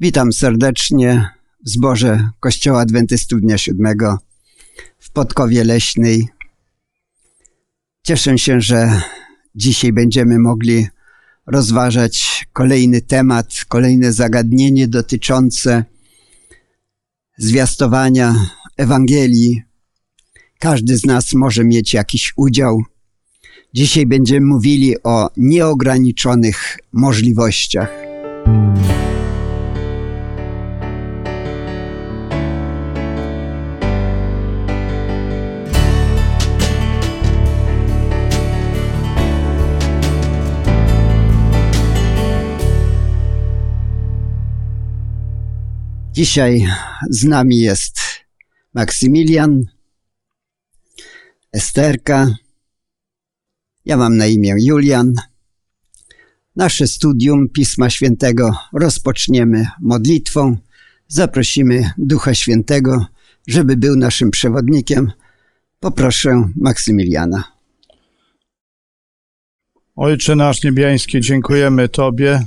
Witam serdecznie w zborze Kościoła Adwentystów Dnia Siódmego w Podkowie Leśnej. Cieszę się, że dzisiaj będziemy mogli rozważać kolejny temat, kolejne zagadnienie dotyczące zwiastowania Ewangelii. Każdy z nas może mieć jakiś udział. Dzisiaj będziemy mówili o nieograniczonych możliwościach. Dzisiaj z nami jest Maksymilian, Esterka, ja mam na imię Julian. Nasze studium Pisma Świętego rozpoczniemy modlitwą. Zaprosimy Ducha Świętego, żeby był naszym przewodnikiem. Poproszę Maksymiliana. Ojcze nasz niebiański, dziękujemy Tobie,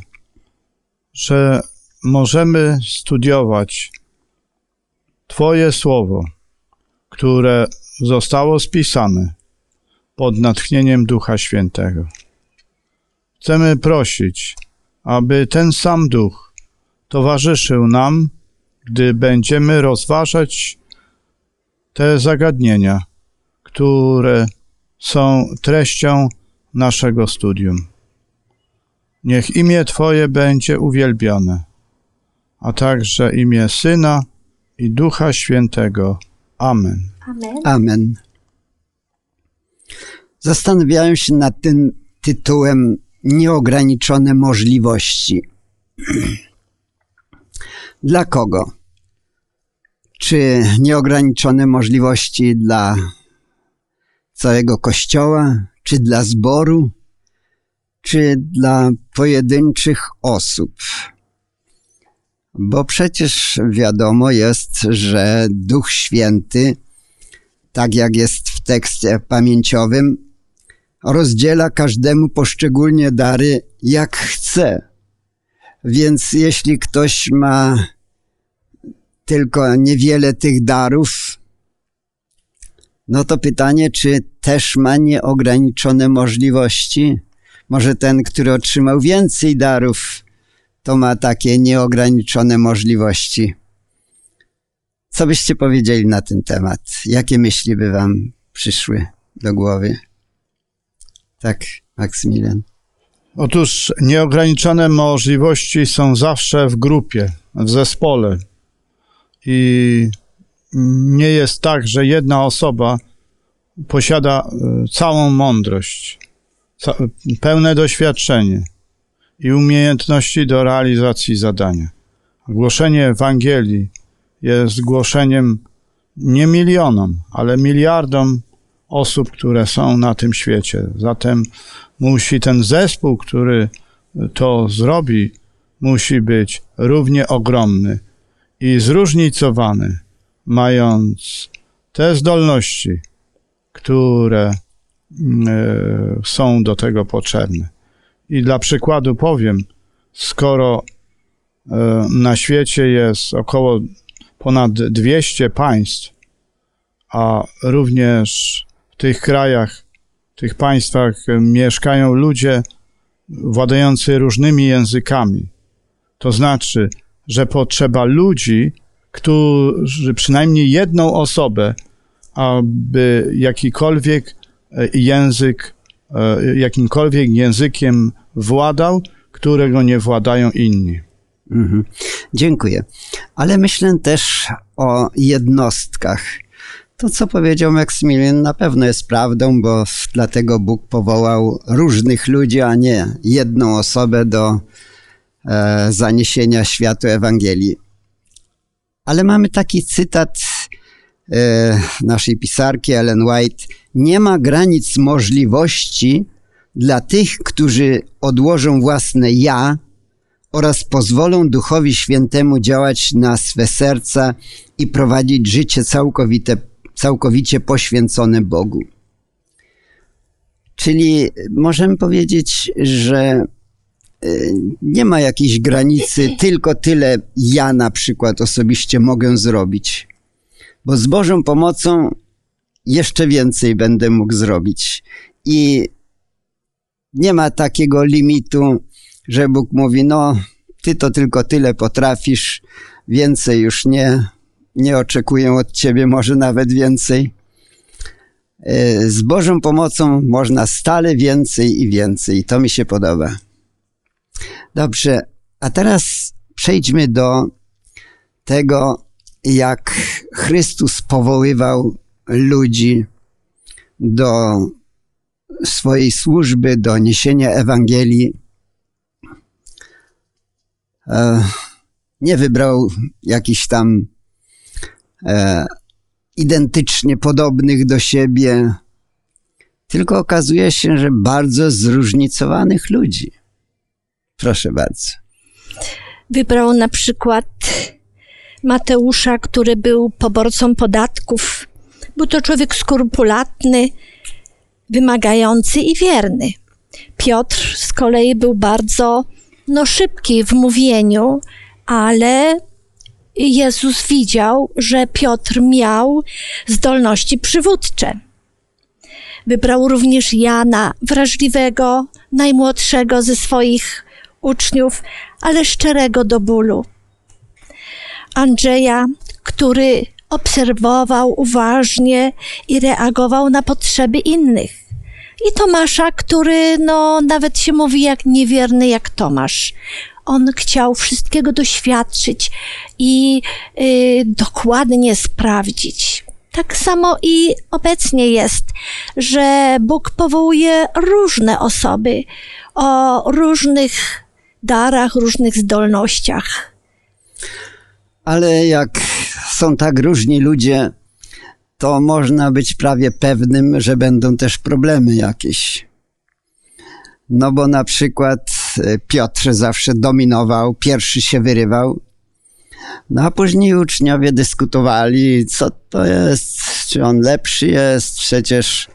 że możemy studiować Twoje słowo, które zostało spisane pod natchnieniem Ducha Świętego. Chcemy prosić, aby ten sam Duch towarzyszył nam, gdy będziemy rozważać te zagadnienia, które są treścią naszego studium. Niech imię Twoje będzie uwielbione a także imię Syna i Ducha Świętego. Amen. Amen. Amen. Zastanawiałem się nad tym tytułem Nieograniczone możliwości. Dla kogo? Czy nieograniczone możliwości dla całego kościoła, czy dla zboru, czy dla pojedynczych osób? Bo przecież wiadomo jest, że Duch Święty, tak jak jest w tekście pamięciowym, rozdziela każdemu poszczególnie dary jak chce. Więc jeśli ktoś ma tylko niewiele tych darów, no to pytanie, czy też ma nieograniczone możliwości? Może ten, który otrzymał więcej darów, to ma takie nieograniczone możliwości. Co byście powiedzieli na ten temat? Jakie myśli by wam przyszły do głowy? Tak, Maksymilian. Otóż nieograniczone możliwości są zawsze w grupie, w zespole. I nie jest tak, że jedna osoba posiada e, całą mądrość, pełne doświadczenie i umiejętności do realizacji zadania. Głoszenie Ewangelii jest głoszeniem nie milionom, ale miliardom osób, które są na tym świecie. Zatem musi ten zespół, który to zrobi, musi być równie ogromny i zróżnicowany, mając te zdolności, które mm, e, są do tego potrzebne. I dla przykładu powiem, skoro e, na świecie jest około ponad 200 państw, a również w tych krajach, w tych państwach mieszkają ludzie władający różnymi językami. To znaczy, że potrzeba ludzi, którzy przynajmniej jedną osobę, aby jakikolwiek e, język E, jakimkolwiek językiem władał, którego nie władają inni. Mhm. Dziękuję. Ale myślę też o jednostkach. To, co powiedział Maksymilian, na pewno jest prawdą, bo dlatego Bóg powołał różnych ludzi, a nie jedną osobę do e, zaniesienia światu Ewangelii. Ale mamy taki cytat e, naszej pisarki Ellen White – nie ma granic możliwości dla tych, którzy odłożą własne ja oraz pozwolą Duchowi Świętemu działać na swe serca i prowadzić życie całkowite, całkowicie poświęcone Bogu. Czyli możemy powiedzieć, że y, nie ma jakiejś granicy, tylko tyle ja na przykład osobiście mogę zrobić. Bo z Bożą pomocą jeszcze więcej będę mógł zrobić. I nie ma takiego limitu, że Bóg mówi, no, ty to tylko tyle potrafisz, więcej już nie, nie oczekuję od ciebie, może nawet więcej. E, z Bożą pomocą można stale więcej i więcej. To mi się podoba. Dobrze, a teraz przejdźmy do tego, jak Chrystus powoływał ludzi do swojej służby, do niesienia Ewangelii. E, nie wybrał jakichś tam e, identycznie podobnych do siebie, tylko okazuje się, że bardzo zróżnicowanych ludzi. Proszę bardzo. Wybrał na przykład Mateusza, który był poborcą podatków. Był to człowiek skrupulatny, wymagający i wierny. Piotr z kolei był bardzo no, szybki w mówieniu, ale Jezus widział, że Piotr miał zdolności przywódcze. Wybrał również Jana, wrażliwego, najmłodszego ze swoich uczniów, ale szczerego do bólu. Andrzeja, który obserwował uważnie i reagował na potrzeby innych. I Tomasza, który no, nawet się mówi jak niewierny jak Tomasz. On chciał wszystkiego doświadczyć i y, dokładnie sprawdzić. Tak samo i obecnie jest, że Bóg powołuje różne osoby o różnych darach, różnych zdolnościach. Ale jak są tak różni ludzie, to można być prawie pewnym, że będą też problemy jakieś. No bo na przykład e, Piotr zawsze dominował, pierwszy się wyrywał, no a później uczniowie dyskutowali, co to jest, czy on lepszy jest, przecież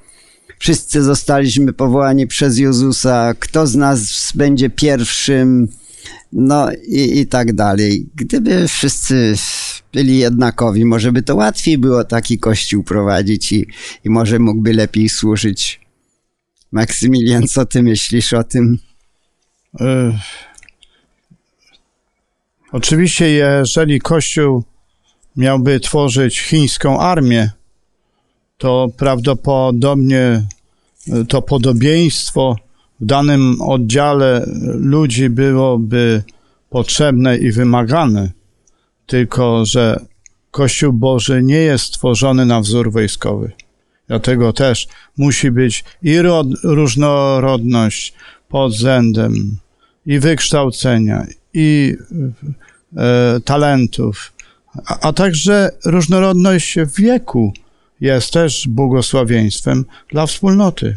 wszyscy zostaliśmy powołani przez Jezusa, kto z nas będzie pierwszym, no i, i tak dalej. Gdyby wszyscy byli jednakowi, może by to łatwiej było taki kościół prowadzić i, i może mógłby lepiej służyć. Maksymilian, co ty myślisz o tym? Y Oczywiście, jeżeli Kościół miałby tworzyć chińską armię, to prawdopodobnie y, to podobieństwo w danym oddziale ludzi byłoby potrzebne i wymagane. Tylko, że Kościół Boży nie jest stworzony na wzór wojskowy. Dlatego też musi być i różnorodność pod względem i wykształcenia, i e, talentów, a, a także różnorodność wieku jest też błogosławieństwem dla wspólnoty.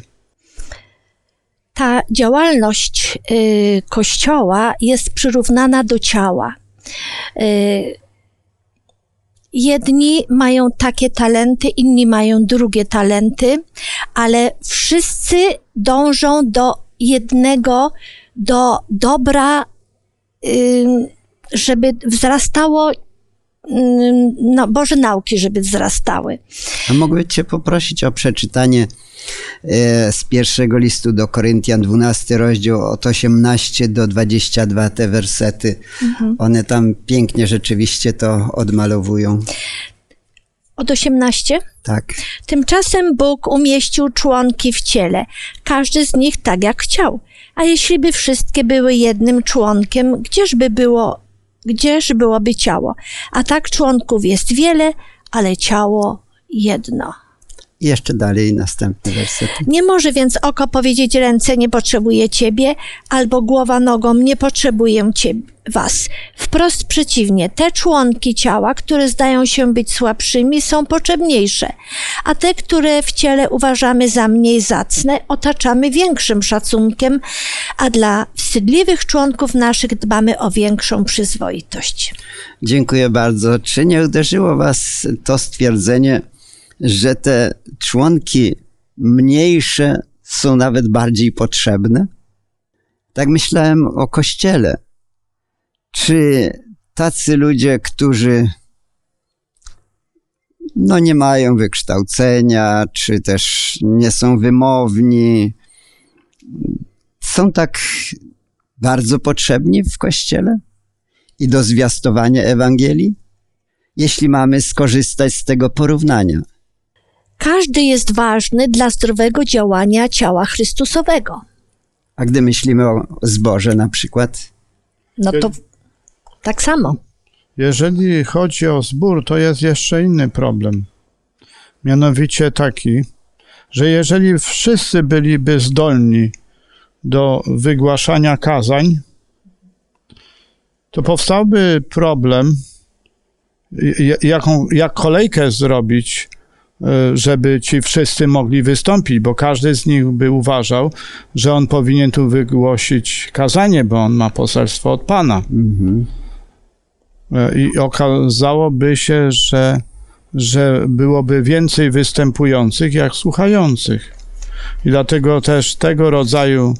Ta działalność y, Kościoła jest przyrównana do ciała. Y, jedni mają takie talenty, inni mają drugie talenty, ale wszyscy dążą do jednego, do dobra żeby wzrastało no, Boże nauki, żeby wzrastały. A mogę Cię poprosić o przeczytanie e, z pierwszego listu do Koryntian, 12 rozdział od 18 do 22 te wersety. Mhm. One tam pięknie rzeczywiście to odmalowują. Od 18? Tak. Tymczasem Bóg umieścił członki w ciele, każdy z nich tak jak chciał. A jeśli by wszystkie były jednym członkiem, gdzież by było, gdzież byłoby ciało? A tak członków jest wiele, ale ciało jedno. Jeszcze dalej następny werset. Nie może więc oko powiedzieć ręce nie potrzebuje ciebie, albo głowa nogą nie potrzebuję ciebie, was. Wprost przeciwnie, te członki ciała, które zdają się być słabszymi, są potrzebniejsze, a te, które w ciele uważamy za mniej zacne, otaczamy większym szacunkiem, a dla wstydliwych członków naszych dbamy o większą przyzwoitość. Dziękuję bardzo. Czy nie uderzyło was to stwierdzenie, że te członki mniejsze są nawet bardziej potrzebne? Tak myślałem o Kościele. Czy tacy ludzie, którzy no nie mają wykształcenia, czy też nie są wymowni, są tak bardzo potrzebni w Kościele i do zwiastowania Ewangelii, jeśli mamy skorzystać z tego porównania. Każdy jest ważny dla zdrowego działania ciała Chrystusowego. A gdy myślimy o zboże na przykład, No to tak samo. Jeżeli chodzi o zbór, to jest jeszcze inny problem. Mianowicie taki, że jeżeli wszyscy byliby zdolni do wygłaszania kazań, to powstałby problem, jaką, jak kolejkę zrobić, żeby ci wszyscy mogli wystąpić, bo każdy z nich by uważał, że on powinien tu wygłosić kazanie, bo on ma poselstwo od Pana. E, I okazałoby się, że, że byłoby więcej występujących jak słuchających. I dlatego też tego rodzaju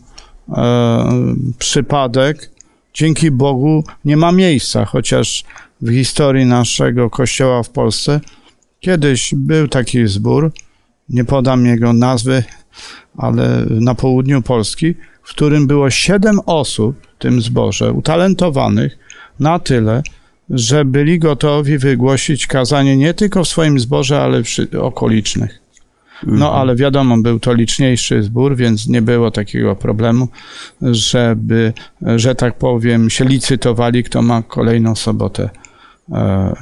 e, przypadek dzięki Bogu nie ma miejsca, chociaż w historii naszego kościoła w Polsce kiedyś był taki zbór, nie podam jego nazwy, ale na południu Polski, w którym było siedem osób w tym zborze, utalentowanych na tyle, że byli gotowi wygłosić kazanie nie tylko w swoim zborze, ale przy okolicznych. No ale wiadomo, był to liczniejszy zbór, więc nie było takiego problemu, żeby, że tak powiem, się licytowali, kto ma kolejną sobotę e,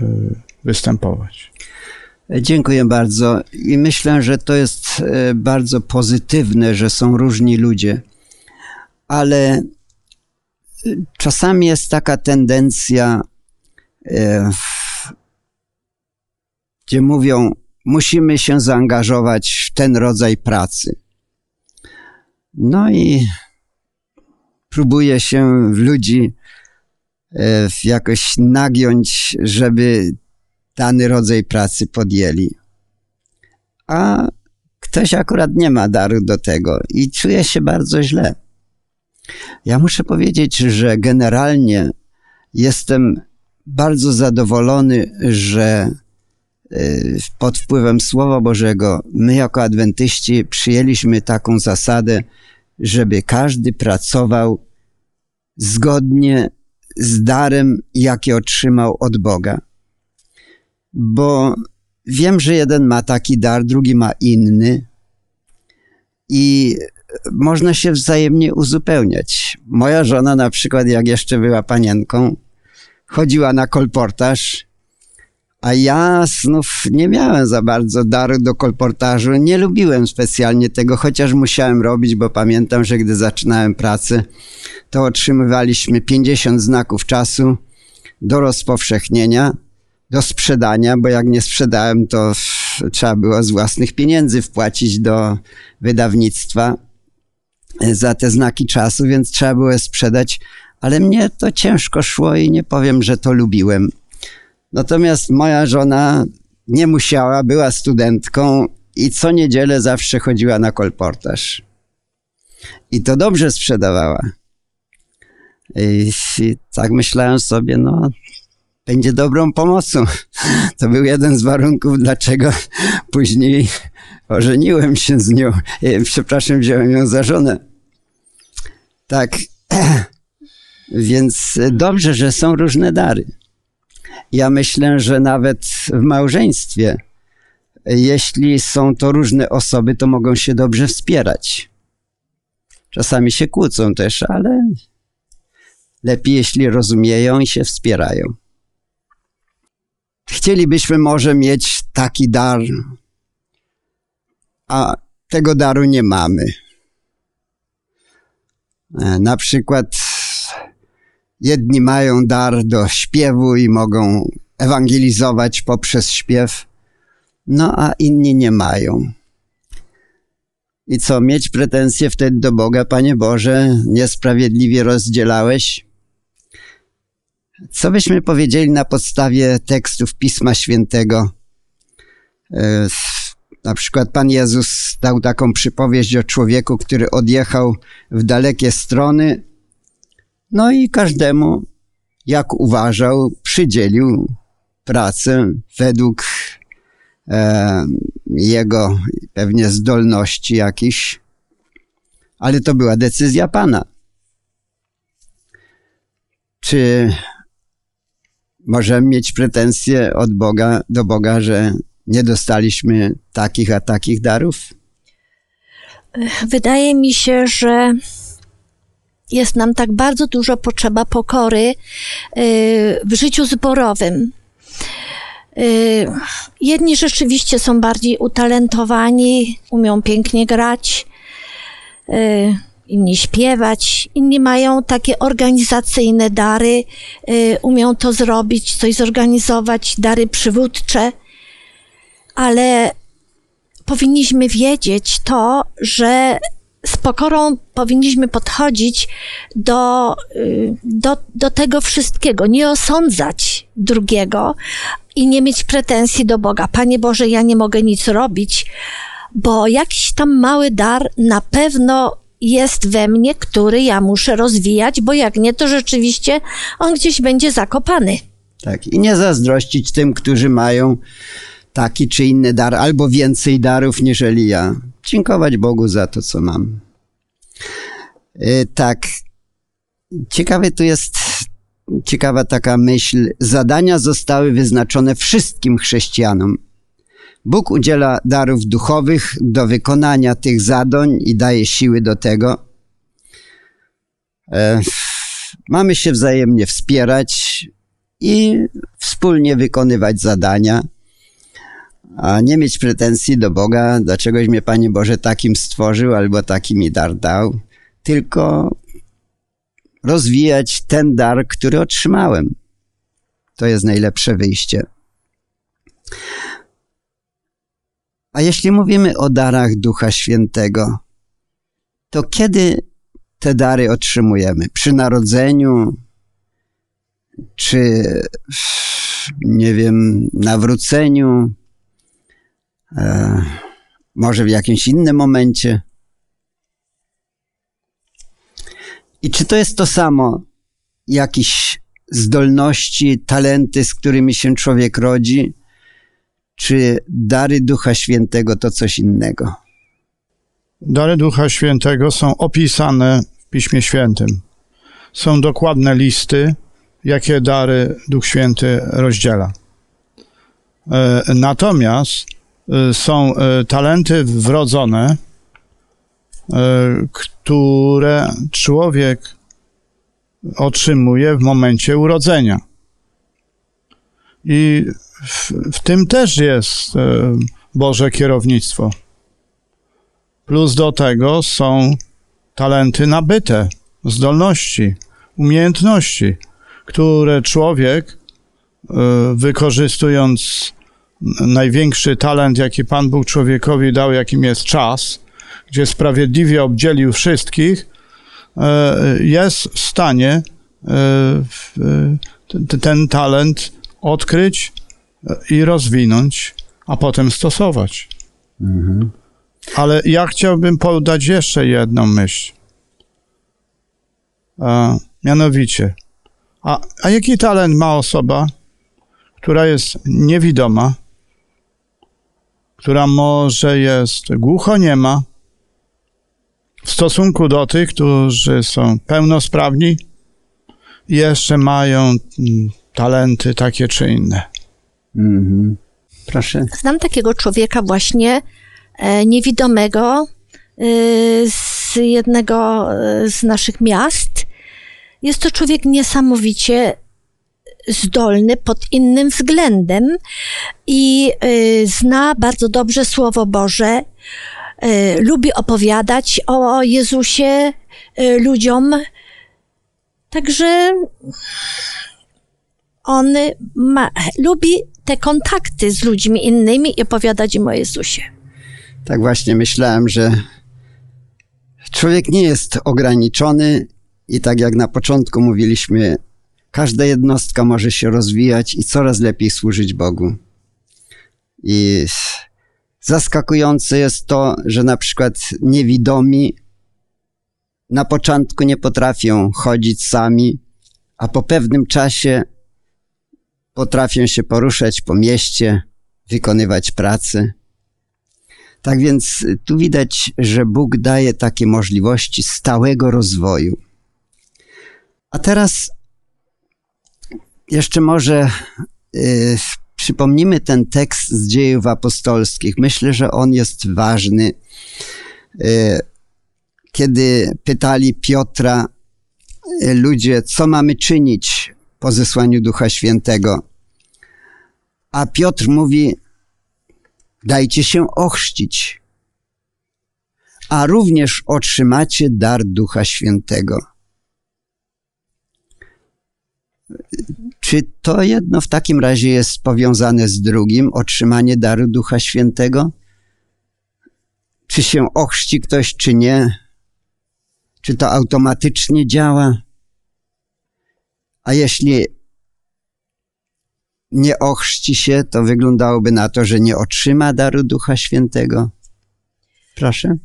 występować. Dziękuję bardzo. I myślę, że to jest e, bardzo pozytywne, że są różni ludzie. Ale e, czasami jest taka tendencja, e, gdzie mówią, musimy się zaangażować w ten rodzaj pracy. No i próbuje się ludzi jakoś nagiąć, żeby dany rodzaj pracy podjęli. A ktoś akurat nie ma daru do tego i czuje się bardzo źle. Ja muszę powiedzieć, że generalnie jestem bardzo zadowolony, że y, pod wpływem Słowa Bożego my jako adwentyści przyjęliśmy taką zasadę, żeby każdy pracował zgodnie z darem, jaki otrzymał od Boga bo wiem, że jeden ma taki dar, drugi ma inny i można się wzajemnie uzupełniać. Moja żona na przykład, jak jeszcze była panienką, chodziła na kolportaż, a ja znów nie miałem za bardzo daru do kolportażu. Nie lubiłem specjalnie tego, chociaż musiałem robić, bo pamiętam, że gdy zaczynałem pracę, to otrzymywaliśmy 50 znaków czasu do rozpowszechnienia, do sprzedania, bo jak nie sprzedałem, to trzeba było z własnych pieniędzy wpłacić do wydawnictwa e, za te znaki czasu, więc trzeba było sprzedać, ale mnie to ciężko szło i nie powiem, że to lubiłem. Natomiast moja żona nie musiała, była studentką i co niedzielę zawsze chodziła na kolportaż. I to dobrze sprzedawała. I tak myślałem sobie, no będzie dobrą pomocą. To był jeden z warunków, dlaczego później ożeniłem się z nią. E, Przepraszam, wziąłem ją za żonę. Tak. Więc dobrze, że są różne dary. Ja myślę, że nawet w małżeństwie, jeśli są to różne osoby, to mogą się dobrze wspierać. Czasami się kłócą też, ale lepiej, jeśli rozumieją i się wspierają. Chcielibyśmy może mieć taki dar, a tego daru nie mamy. E, Na przykład jedni mają dar do śpiewu i mogą ewangelizować poprzez śpiew, no a inni nie mają. I co, mieć pretensje wtedy do Boga, Panie Boże, niesprawiedliwie rozdzielałeś? Co byśmy powiedzieli na podstawie tekstów Pisma Świętego? E, Na przykład Pan Jezus dał taką przypowieść o człowieku, który odjechał w dalekie strony No i każdemu, jak uważał, przydzielił pracę według e, jego pewnie zdolności jakichś, ale to była decyzja Pana. Czy możemy mieć pretensje od Boga do Boga, że nie dostaliśmy takich a takich darów? Wydaje mi się, że jest nam tak bardzo dużo potrzeba pokory y, w życiu zborowym. Y, jedni rzeczywiście są bardziej utalentowani, umią pięknie grać, y, inni śpiewać, inni mają takie organizacyjne dary, umią to zrobić, coś zorganizować, dary przywódcze, ale powinniśmy wiedzieć to, że z pokorą powinniśmy podchodzić do, y, do, do tego wszystkiego, nie osądzać drugiego i nie mieć pretensji do Boga. Panie Boże, ja nie mogę nic robić, bo jakiś tam mały dar na pewno jest we mnie, który ja muszę rozwijać, bo jak nie, to rzeczywiście on gdzieś będzie zakopany. Tak, i nie zazdrościć tym, którzy mają taki czy inny dar, albo więcej darów niżeli ja. Dziękować Bogu za to, co mam. Yy, tak. Ciekawe tu jest, ciekawa taka myśl. Zadania zostały wyznaczone wszystkim chrześcijanom. Bóg udziela darów duchowych do wykonania tych zadań i daje siły do tego. Yy, mamy się wzajemnie wspierać i wspólnie wykonywać zadania a nie mieć pretensji do Boga, dlaczegoś mnie Panie Boże takim stworzył albo taki mi dar dał, tylko rozwijać ten dar, który otrzymałem. To jest najlepsze wyjście. A jeśli mówimy o darach Ducha Świętego, to kiedy te dary otrzymujemy? Przy narodzeniu, czy nie wiem, nawróceniu, E, może w jakimś innym momencie. I czy to jest to samo, jakieś zdolności, talenty, z którymi się człowiek rodzi, czy dary Ducha Świętego to coś innego? Dary Ducha Świętego są opisane w Piśmie Świętym. Są dokładne listy, jakie dary Duch Święty rozdziela. E, natomiast Y, są y, talenty wrodzone, które człowiek otrzymuje w momencie urodzenia. I w, w, tym też jest Boże kierownictwo. Plus do tego są talenty nabyte, zdolności, umiejętności, które człowiek wykorzystując największy talent, jaki Pan Bóg człowiekowi dał, jakim jest czas, gdzie sprawiedliwie obdzielił wszystkich, e, jest w stanie e, ten talent odkryć i rozwinąć, a potem stosować. Mhm. Ale ja chciałbym podać jeszcze jedną myśl. A, mianowicie, a, a jaki talent ma osoba, która jest niewidoma, która może jest głuchoniema w stosunku do tych, którzy są pełnosprawni i jeszcze mają mm, talenty takie czy inne. Mhm. Proszę. Znam takiego człowieka właśnie e, niewidomego e, z jednego e, z naszych miast. Jest to człowiek niesamowicie zdolny pod innym względem i y, zna bardzo dobrze Słowo Boże, y, lubi opowiadać o Jezusie ludziom. Także on ma, lubi te kontakty z ludźmi innymi i opowiadać im o Jezusie. Tak właśnie myślałem, że człowiek nie jest ograniczony i tak jak na początku mówiliśmy, Każda jednostka może się rozwijać i coraz lepiej służyć Bogu. I zaskakujące jest to, że na przykład niewidomi na początku nie potrafią chodzić sami, a po pewnym czasie potrafią się poruszać po mieście, wykonywać pracę. Tak więc tu widać, że Bóg daje takie możliwości stałego rozwoju. A teraz jeszcze może y, przypomnimy ten tekst z dziejów apostolskich. Myślę, że on jest ważny. Y, kiedy pytali Piotra y, ludzie, co mamy czynić po zesłaniu Ducha Świętego, a Piotr mówi, dajcie się ochrzcić, a również otrzymacie dar Ducha Świętego. Czy to jedno w takim razie jest powiązane z drugim, otrzymanie daru Ducha Świętego? Czy się ochrzci ktoś, czy nie? Czy to automatycznie działa? A jeśli nie ochrzci się, to wyglądałoby na to, że nie otrzyma daru Ducha Świętego. Proszę.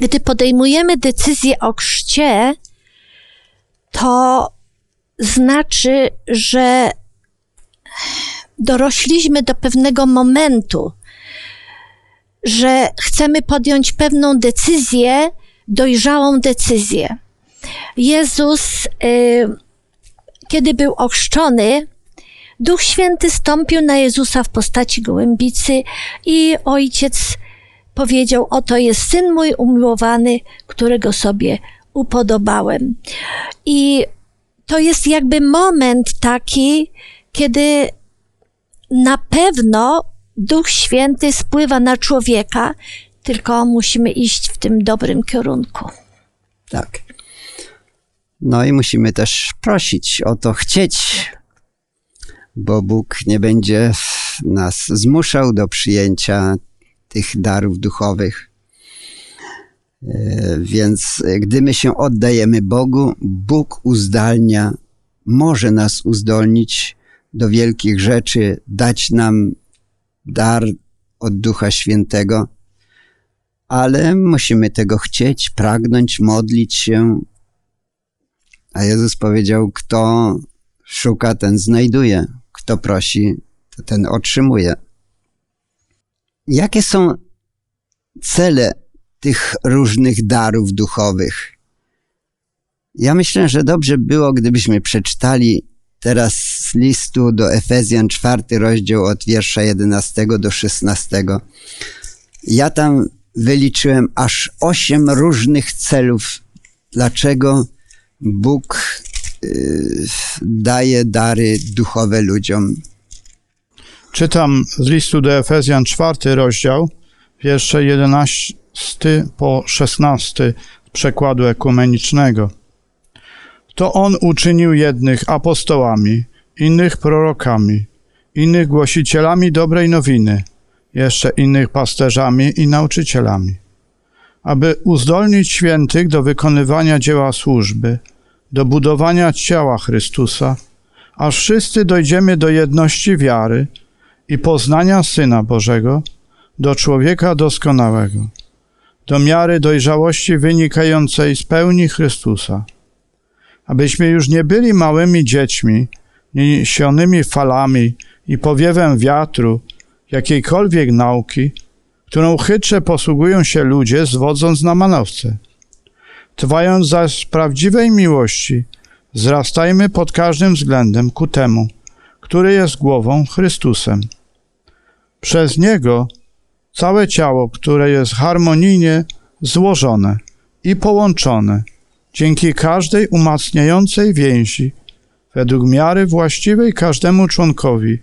Gdy podejmujemy decyzję o chrzcie, to znaczy, że dorośliśmy do pewnego momentu, że chcemy podjąć pewną decyzję, dojrzałą decyzję. Jezus, y, kiedy był ochrzczony, Duch Święty stąpił na Jezusa w postaci gołębicy i ojciec powiedział: Oto jest syn mój umiłowany, którego sobie upodobałem. I to jest jakby moment taki, kiedy na pewno Duch Święty spływa na człowieka, tylko musimy iść w tym dobrym kierunku. Tak. No i musimy też prosić o to, chcieć, bo Bóg nie będzie nas zmuszał do przyjęcia tych darów duchowych. E, więc gdy my się oddajemy Bogu, Bóg uzdalnia, może nas uzdolnić do wielkich rzeczy, dać nam dar od Ducha Świętego, ale musimy tego chcieć, pragnąć, modlić się. A Jezus powiedział: Kto szuka, ten znajduje, kto prosi, ten otrzymuje. Jakie są cele tych różnych darów duchowych? Ja myślę, że dobrze było, gdybyśmy przeczytali teraz z listu do Efezjan, czwarty rozdział od wiersza 11 do 16. Ja tam wyliczyłem aż osiem różnych celów, dlaczego Bóg y, daje dary duchowe ludziom. Czytam z listu do Efezjan, czwarty rozdział, wiersze 11 po 16 przekładu ekumenicznego. To on uczynił jednych apostołami, innych prorokami, innych głosicielami dobrej nowiny, jeszcze innych pasterzami i nauczycielami, aby uzdolnić świętych do wykonywania dzieła służby, do budowania ciała Chrystusa, aż wszyscy dojdziemy do jedności wiary i poznania Syna Bożego, do człowieka doskonałego, do miary dojrzałości wynikającej z pełni Chrystusa, abyśmy już nie byli małymi dziećmi, niesionymi falami i powiewem wiatru, jakiejkolwiek nauki, którą chytrze posługują się ludzie, zwodząc na manowce. Trwając zaś prawdziwej miłości, wzrastajmy pod każdym względem ku temu, który jest głową Chrystusem. Przez Niego całe ciało, które jest harmonijnie złożone i połączone, dzięki każdej umacniającej więzi, według miary właściwej każdemu członkowi,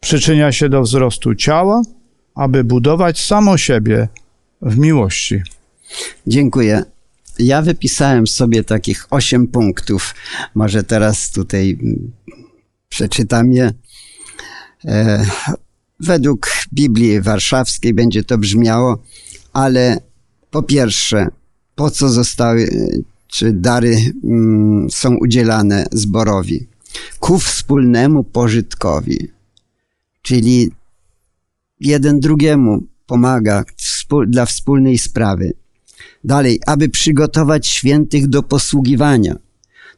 przyczynia się do wzrostu ciała, aby budować samo siebie w miłości. Dziękuję. Ja wypisałem sobie takich osiem punktów. Może teraz tutaj mm, przeczytam je. E, według Biblii Warszawskiej będzie to brzmiało, ale po pierwsze, po co zostały, czy dary mm, są udzielane zborowi? Ku wspólnemu pożytkowi czyli jeden drugiemu pomaga dla wspólnej sprawy. Dalej, aby przygotować świętych do posługiwania.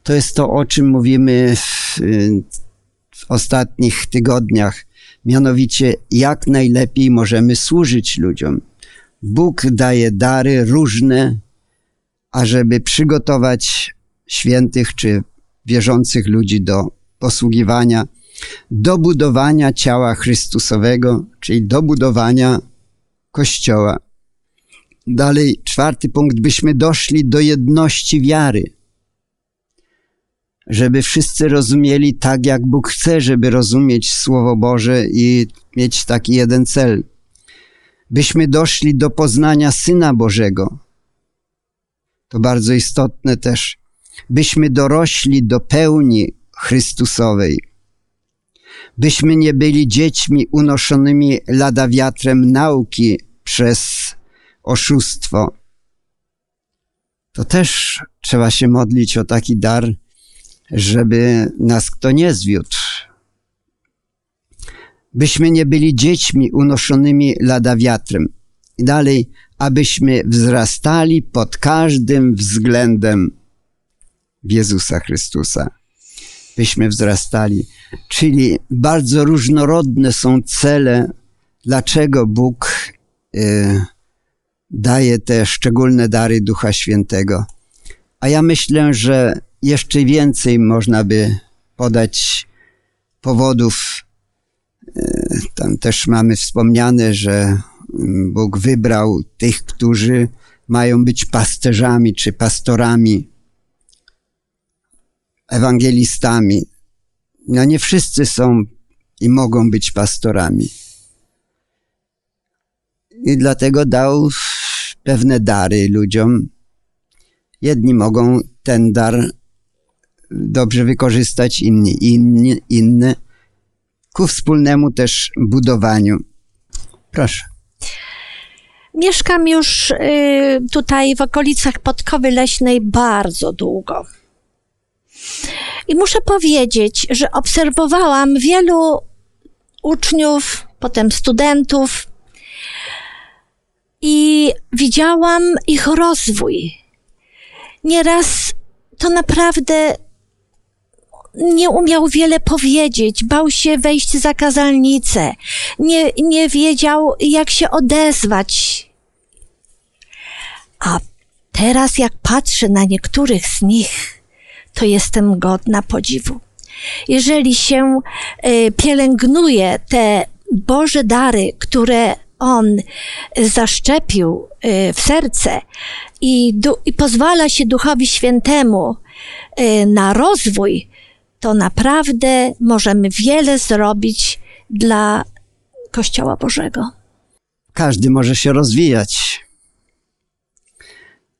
To jest to, o czym mówimy w, w ostatnich tygodniach. Mianowicie, jak najlepiej możemy służyć ludziom. Bóg daje dary różne, ażeby przygotować świętych czy wierzących ludzi do posługiwania, do budowania ciała Chrystusowego, czyli do budowania Kościoła. Dalej, czwarty punkt, byśmy doszli do jedności wiary. Żeby wszyscy rozumieli tak, jak Bóg chce, żeby rozumieć Słowo Boże i mieć taki jeden cel. Byśmy doszli do poznania Syna Bożego. To bardzo istotne też. Byśmy dorośli do pełni Chrystusowej. Byśmy nie byli dziećmi unoszonymi lada wiatrem nauki przez oszustwo. To też trzeba się modlić o taki dar, żeby nas kto nie zwiódł. Byśmy nie byli dziećmi unoszonymi lada wiatrem. I dalej, abyśmy wzrastali pod każdym względem w Jezusa Chrystusa. Byśmy wzrastali. Czyli bardzo różnorodne są cele, dlaczego Bóg y, daje te szczególne dary Ducha Świętego. A ja myślę, że jeszcze więcej można by podać powodów. E, tam też mamy wspomniane, że Bóg wybrał tych, którzy mają być pasterzami czy pastorami, ewangelistami. No nie wszyscy są i mogą być pastorami. I dlatego dał pewne dary ludziom. Jedni mogą ten dar dobrze wykorzystać, inni, inni inne ku wspólnemu też budowaniu. Proszę. Mieszkam już y, tutaj w okolicach Podkowy Leśnej bardzo długo. I muszę powiedzieć, że obserwowałam wielu uczniów, potem studentów, i widziałam ich rozwój. Nieraz to naprawdę nie umiał wiele powiedzieć, bał się wejść za kazalnicę, nie, nie wiedział, jak się odezwać. A teraz, jak patrzę na niektórych z nich, to jestem godna podziwu. Jeżeli się y, pielęgnuje te Boże dary, które on zaszczepił y, w serce i, i pozwala się Duchowi Świętemu y, na rozwój, to naprawdę możemy wiele zrobić dla Kościoła Bożego. Każdy może się rozwijać.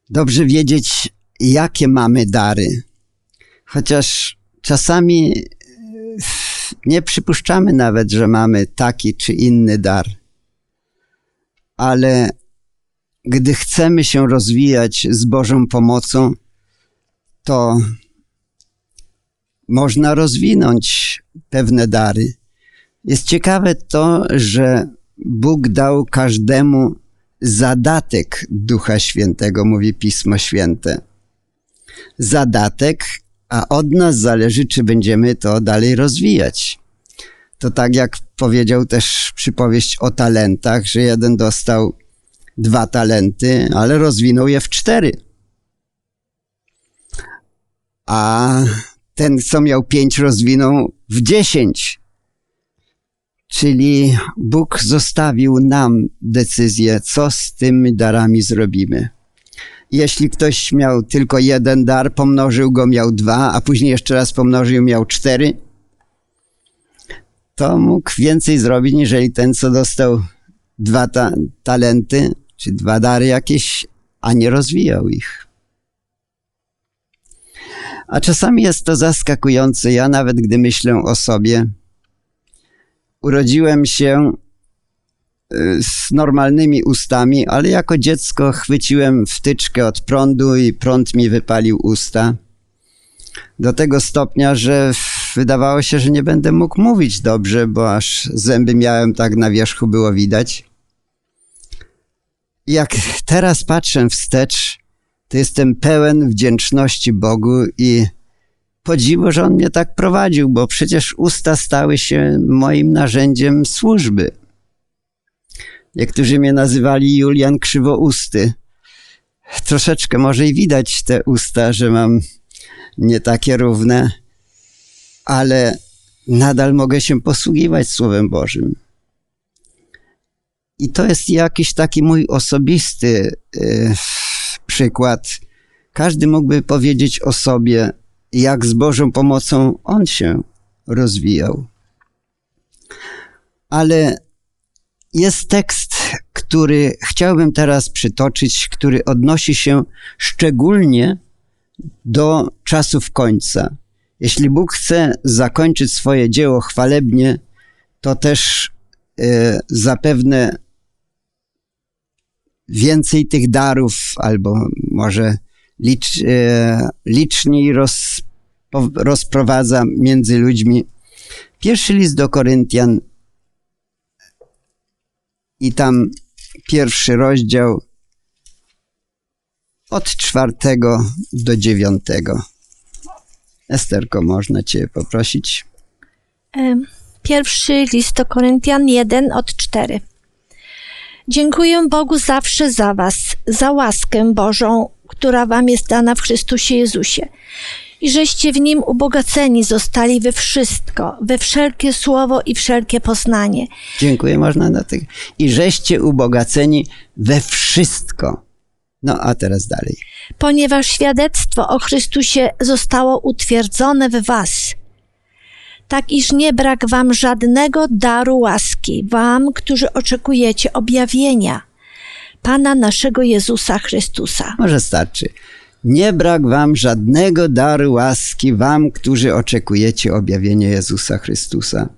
Dobrze wiedzieć, jakie mamy dary. Chociaż czasami y, nie przypuszczamy nawet, że mamy taki czy inny dar ale gdy chcemy się rozwijać z Bożą pomocą, to można rozwinąć pewne dary. Jest ciekawe to, że Bóg dał każdemu zadatek Ducha Świętego, mówi Pismo Święte. Zadatek, a od nas zależy, czy będziemy to dalej rozwijać. To tak jak powiedział też przypowieść o talentach, że jeden dostał dwa talenty, ale rozwinął je w cztery. A ten, co miał pięć, rozwinął w dziesięć. Czyli Bóg zostawił nam decyzję, co z tymi darami zrobimy. Jeśli ktoś miał tylko jeden dar, pomnożył go, miał dwa, a później jeszcze raz pomnożył, miał cztery, to mógł więcej zrobić, niżeli ten, co dostał dwa ta talenty, czy dwa dary jakieś, a nie rozwijał ich. A czasami jest to zaskakujące. Ja nawet gdy myślę o sobie, urodziłem się z normalnymi ustami, ale jako dziecko chwyciłem wtyczkę od prądu i prąd mi wypalił usta. Do tego stopnia, że wydawało się, że nie będę mógł mówić dobrze, bo aż zęby miałem tak na wierzchu było widać. jak teraz patrzę wstecz, to jestem pełen wdzięczności Bogu i podziwu, że On mnie tak prowadził, bo przecież usta stały się moim narzędziem służby. Niektórzy mnie nazywali Julian Krzywousty. Troszeczkę może i widać te usta, że mam nie takie równe, ale nadal mogę się posługiwać Słowem Bożym. I to jest jakiś taki mój osobisty y, przykład. Każdy mógłby powiedzieć o sobie, jak z Bożą pomocą on się rozwijał. Ale jest tekst, który chciałbym teraz przytoczyć, który odnosi się szczególnie do czasów końca. Jeśli Bóg chce zakończyć swoje dzieło chwalebnie, to też y, zapewne więcej tych darów, albo może licz, e, liczniej roz, rozprowadza między ludźmi. Pierwszy list do Koryntian i tam pierwszy rozdział od czwartego do dziewiątego. Esterko, można Cię poprosić? Pierwszy list do Koryntian 1 od 4. Dziękuję Bogu zawsze za Was, za łaskę Bożą, która Wam jest dana w Chrystusie Jezusie. I żeście w Nim ubogaceni zostali we wszystko, we wszelkie słowo i wszelkie poznanie. Dziękuję, można na tych. I żeście ubogaceni we wszystko. No a teraz dalej. Ponieważ świadectwo o Chrystusie zostało utwierdzone w Was tak iż nie brak wam żadnego daru łaski, wam, którzy oczekujecie objawienia Pana naszego Jezusa Chrystusa. Może starczy. Nie brak wam żadnego daru łaski, wam, którzy oczekujecie objawienia Jezusa Chrystusa.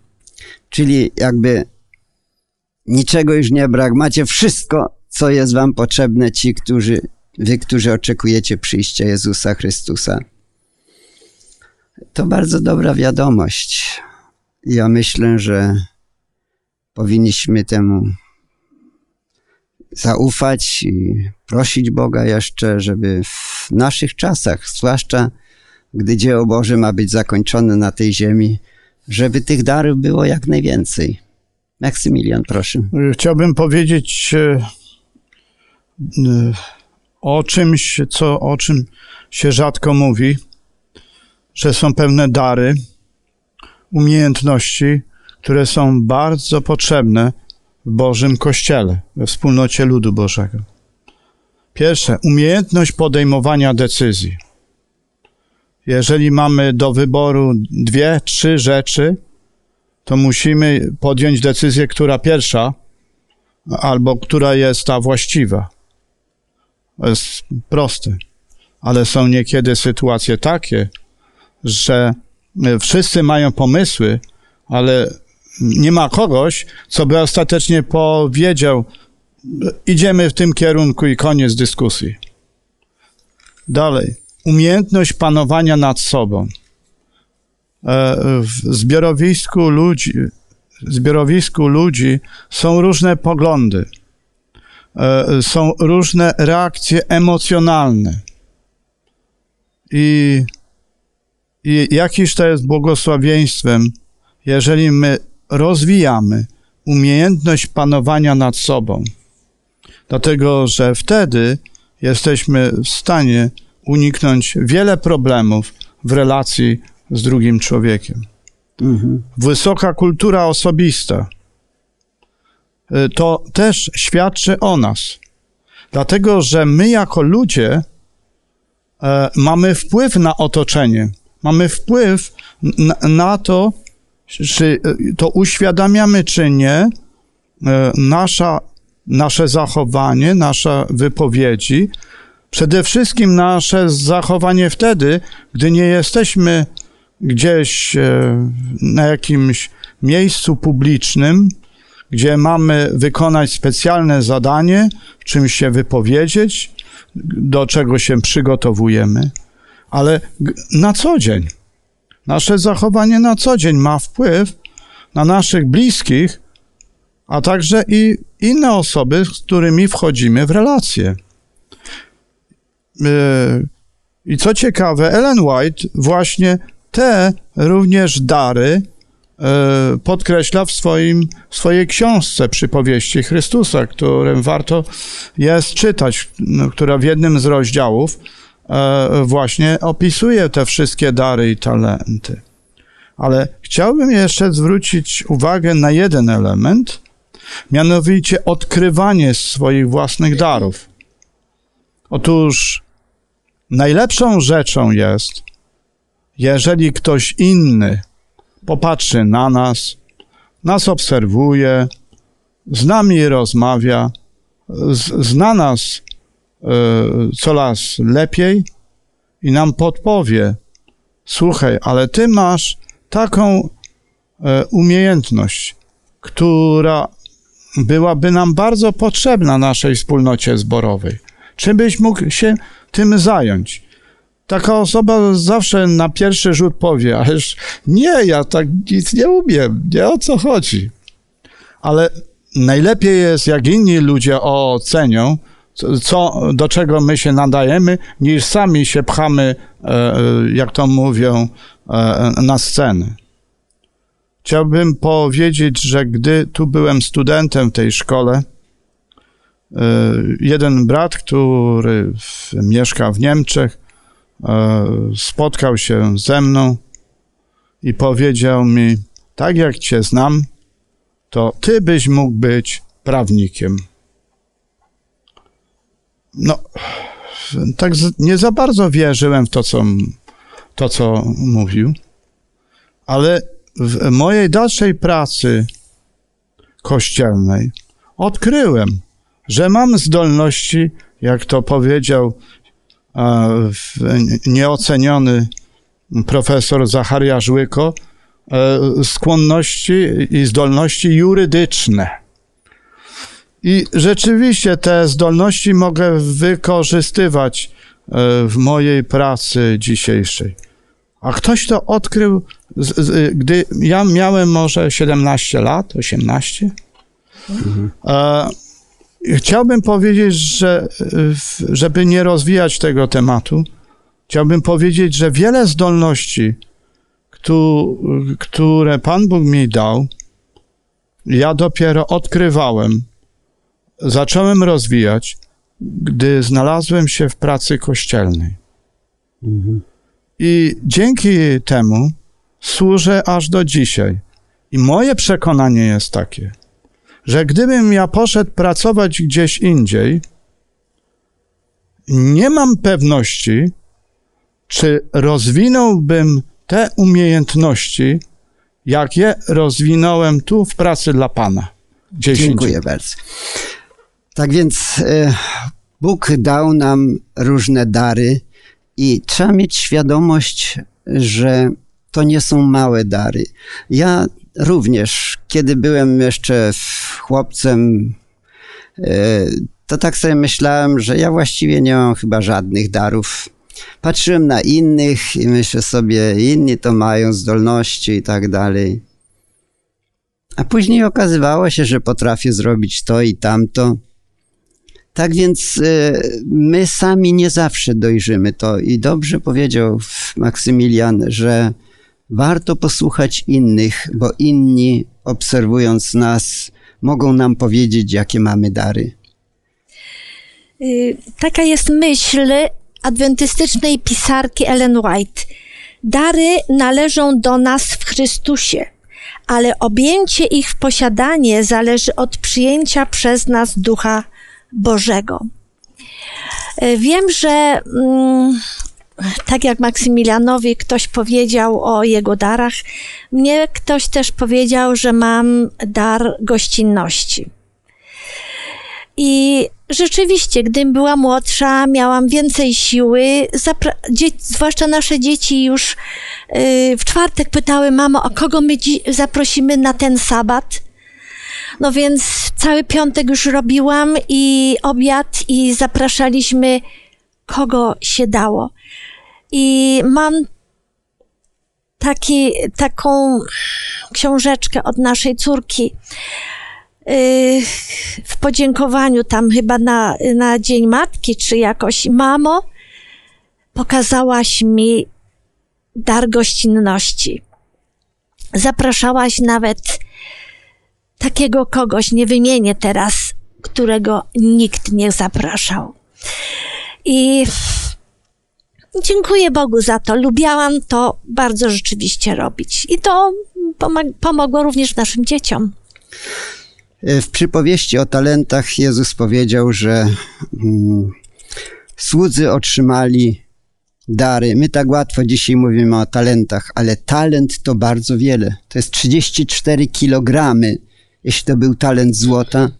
Czyli jakby niczego już nie brak, macie wszystko, co jest wam potrzebne, ci, którzy, wy, którzy oczekujecie przyjścia Jezusa Chrystusa. To bardzo dobra wiadomość. Ja myślę, że powinniśmy temu zaufać i prosić Boga jeszcze, żeby w naszych czasach, zwłaszcza gdy dzieło Boże ma być zakończone na tej ziemi, żeby tych darów było jak najwięcej. Maksymilian, proszę. Chciałbym powiedzieć e, o czymś, co, o czym się rzadko mówi że są pewne dary, umiejętności, które są bardzo potrzebne Bożym Kościele, we wspólnocie ludu Bożego. Pierwsze, umiejętność podejmowania decyzji. Jeżeli mamy do wyboru dwie, trzy rzeczy, to musimy podjąć decyzję, która pierwsza, albo która jest ta właściwa. To jest proste. Ale są niekiedy sytuacje takie, że e, wszyscy mają pomysły, ale nie ma kogoś, co by ostatecznie powiedział, idziemy w tym kierunku i koniec dyskusji. Dalej. Umiejętność panowania nad sobą. E, w zbiorowisku ludzi, w zbiorowisku ludzi są różne poglądy, e, są różne reakcje emocjonalne. I i jakiż to jest błogosławieństwem, jeżeli my rozwijamy umiejętność panowania nad sobą. Dlatego, że wtedy jesteśmy w stanie uniknąć wiele problemów w relacji z drugim człowiekiem. Mhm. Wysoka kultura osobista y, to też świadczy o nas. Dlatego, że my jako ludzie e, mamy wpływ na otoczenie mamy wpływ na, na to, czy to uświadamiamy, czy nie, e, nasza, nasze zachowanie, nasze wypowiedzi, przede wszystkim nasze zachowanie wtedy, gdy nie jesteśmy gdzieś e, na jakimś miejscu publicznym, gdzie mamy wykonać specjalne zadanie, czymś się wypowiedzieć, do czego się przygotowujemy ale na co dzień. Nasze zachowanie na co dzień ma wpływ na naszych bliskich a także i inne osoby, z którymi wchodzimy w relacje. Yy, I co ciekawe, Ellen White właśnie te również dary yy, podkreśla w swoim, swojej książce Przypowieści Chrystusa, którym warto jest czytać, no, która w jednym z rozdziałów właśnie opisuje te wszystkie dary i talenty. Ale chciałbym jeszcze zwrócić uwagę na jeden element, mianowicie odkrywanie swoich własnych darów. Otóż najlepszą rzeczą jest, jeżeli ktoś inny popatrzy na nas, nas obserwuje, z nami rozmawia, zna nas coraz lepiej i nam podpowie: Słuchaj, ale ty masz taką e, umiejętność, która byłaby nam bardzo potrzebna naszej wspólnocie zborowej. Czy byś mógł się tym zająć? Taka osoba zawsze na pierwszy rzut powie, ależ nie, ja tak nic nie umiem, nie o co chodzi. Ale najlepiej jest, jak inni ludzie ocenią, co, do czego my się nadajemy, niż sami się pchamy, e, jak to mówią, e, na scenę. Chciałbym powiedzieć, że gdy tu byłem studentem w tej szkole, e, jeden brat, który mieszka w Niemczech, spotkał się ze mną i powiedział mi: Tak jak Cię znam, to Ty byś mógł być prawnikiem no, tak nie za bardzo wierzyłem w to, co, to, co mówił, ale w mojej dalszej pracy kościelnej odkryłem, że mam zdolności, jak to powiedział nieoceniony profesor Zacharia Żłyko, e, skłonności i zdolności jurydyczne. I rzeczywiście te zdolności mogę wykorzystywać e, w mojej pracy dzisiejszej. A ktoś to odkrył, gdy ja miałem może 17 lat, 18. Mhm. Chciałbym powiedzieć, że żeby nie rozwijać tego tematu, chciałbym powiedzieć, że wiele zdolności, które Pan Bóg mi dał, ja dopiero odkrywałem zacząłem rozwijać, gdy znalazłem się w pracy kościelnej. Mhm. I dzięki temu służę aż do dzisiaj. I moje przekonanie jest takie, że gdybym ja poszedł pracować gdzieś indziej, nie mam pewności, czy rozwinąłbym te umiejętności, jak je rozwinąłem tu w pracy dla Pana. Dziękuję bardzo. Tak więc e, Bóg dał nam różne dary i trzeba mieć świadomość, że to nie są małe dary. Ja również, kiedy byłem jeszcze chłopcem, e, to tak sobie myślałem, że ja właściwie nie mam chyba żadnych darów. Patrzyłem na innych i myślę sobie, inni to mają zdolności i tak dalej. A później okazywało się, że potrafię zrobić to i tamto. Tak więc e, my sami nie zawsze dojrzymy to i dobrze powiedział Maksymilian, że warto posłuchać innych, bo inni obserwując nas mogą nam powiedzieć, jakie mamy dary. Y, taka jest myśl adwentystycznej pisarki Ellen White. Dary należą do nas w Chrystusie, ale objęcie ich w posiadanie zależy od przyjęcia przez nas Ducha Bożego. E, wiem, że mm, tak jak Maksymilianowi ktoś powiedział o jego darach, mnie ktoś też powiedział, że mam dar gościnności. I rzeczywiście, gdym była młodsza, miałam więcej siły, zwłaszcza nasze dzieci już y, w czwartek pytały, mamo, a kogo my zaprosimy na ten sabat? No więc cały piątek już robiłam i obiad i zapraszaliśmy kogo się dało. I mam taki, taką książeczkę od naszej córki. w podziękowaniu tam chyba na, na Dzień Matki, czy jakoś, mamo, pokazałaś mi dar gościnności. Zapraszałaś nawet takiego kogoś, nie wymienię teraz, którego nikt nie zapraszał. I dziękuję Bogu za to. Lubiałam to bardzo rzeczywiście robić. I to pomogło również naszym dzieciom. W przypowieści o talentach Jezus powiedział, że mm, słudzy otrzymali dary. My tak łatwo dzisiaj mówimy o talentach, ale talent to bardzo wiele. To jest 34 kilogramy. Jeśli to był talent złota,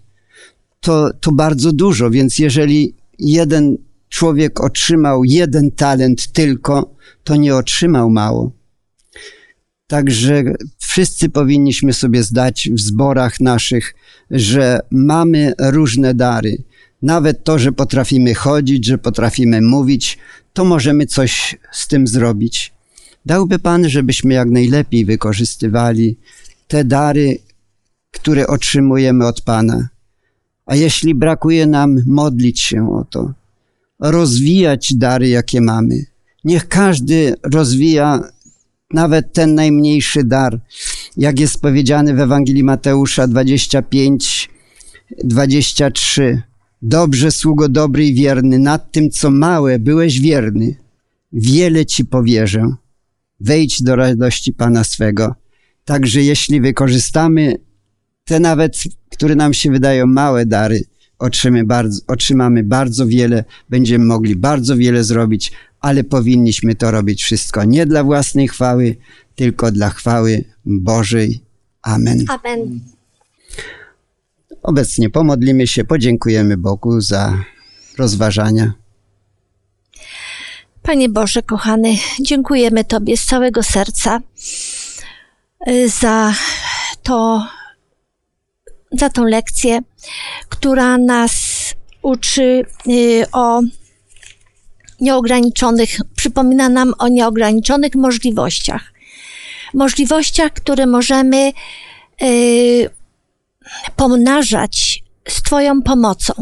to, to bardzo dużo. Więc jeżeli jeden człowiek otrzymał jeden talent tylko, to nie otrzymał mało. Także wszyscy powinniśmy sobie zdać w zborach naszych, że mamy różne dary. Nawet to, że potrafimy chodzić, że potrafimy mówić, to możemy coś z tym zrobić. Dałby Pan, żebyśmy jak najlepiej wykorzystywali te dary, które otrzymujemy od Pana. A jeśli brakuje nam, modlić się o to, rozwijać dary, jakie mamy. Niech każdy rozwija nawet ten najmniejszy dar, jak jest powiedziane w Ewangelii Mateusza 25, 23. Dobrze, sługo dobry i wierny, nad tym, co małe, byłeś wierny. Wiele ci powierzę. Wejdź do radości Pana swego. Także jeśli wykorzystamy te nawet, które nam się wydają małe dary, otrzymamy bardzo, otrzymamy bardzo wiele, będziemy mogli bardzo wiele zrobić, ale powinniśmy to robić wszystko nie dla własnej chwały, tylko dla chwały Bożej. Amen. Amen. Obecnie pomodlimy się, podziękujemy Bogu za rozważania. Panie Boże, kochany, dziękujemy Tobie z całego serca y, za to, za tą lekcję, która nas uczy y, o nieograniczonych, przypomina nam o nieograniczonych możliwościach. Możliwościach, które możemy y, pomnażać z Twoją pomocą,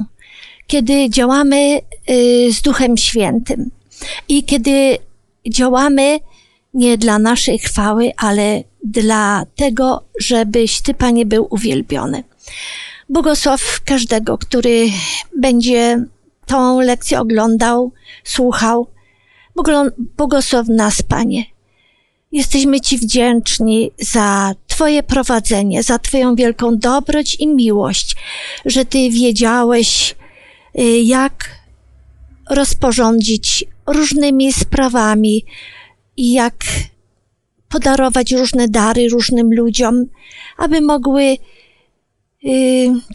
kiedy działamy y, z Duchem Świętym i kiedy działamy nie dla naszej chwały, ale dla tego, żebyś Ty, Panie, był uwielbiony. Błogosław każdego, który będzie tą lekcję oglądał, słuchał. Błogosław nas, Panie. Jesteśmy Ci wdzięczni za Twoje prowadzenie, za Twoją wielką dobroć i miłość, że Ty wiedziałeś, y, jak rozporządzić różnymi sprawami i jak podarować różne dary różnym ludziom, aby mogły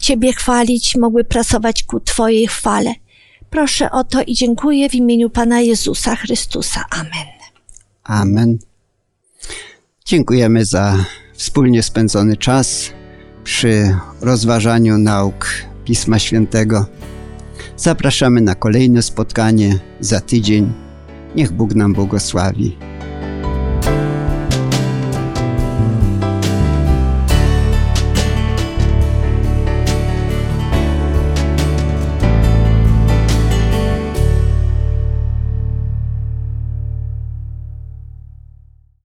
Ciebie chwalić, mogły pracować ku Twojej chwale. Proszę o to i dziękuję w imieniu Pana Jezusa Chrystusa. Amen. Amen. Dziękujemy za wspólnie spędzony czas przy rozważaniu nauk Pisma Świętego. Zapraszamy na kolejne spotkanie za tydzień. Niech Bóg nam błogosławi.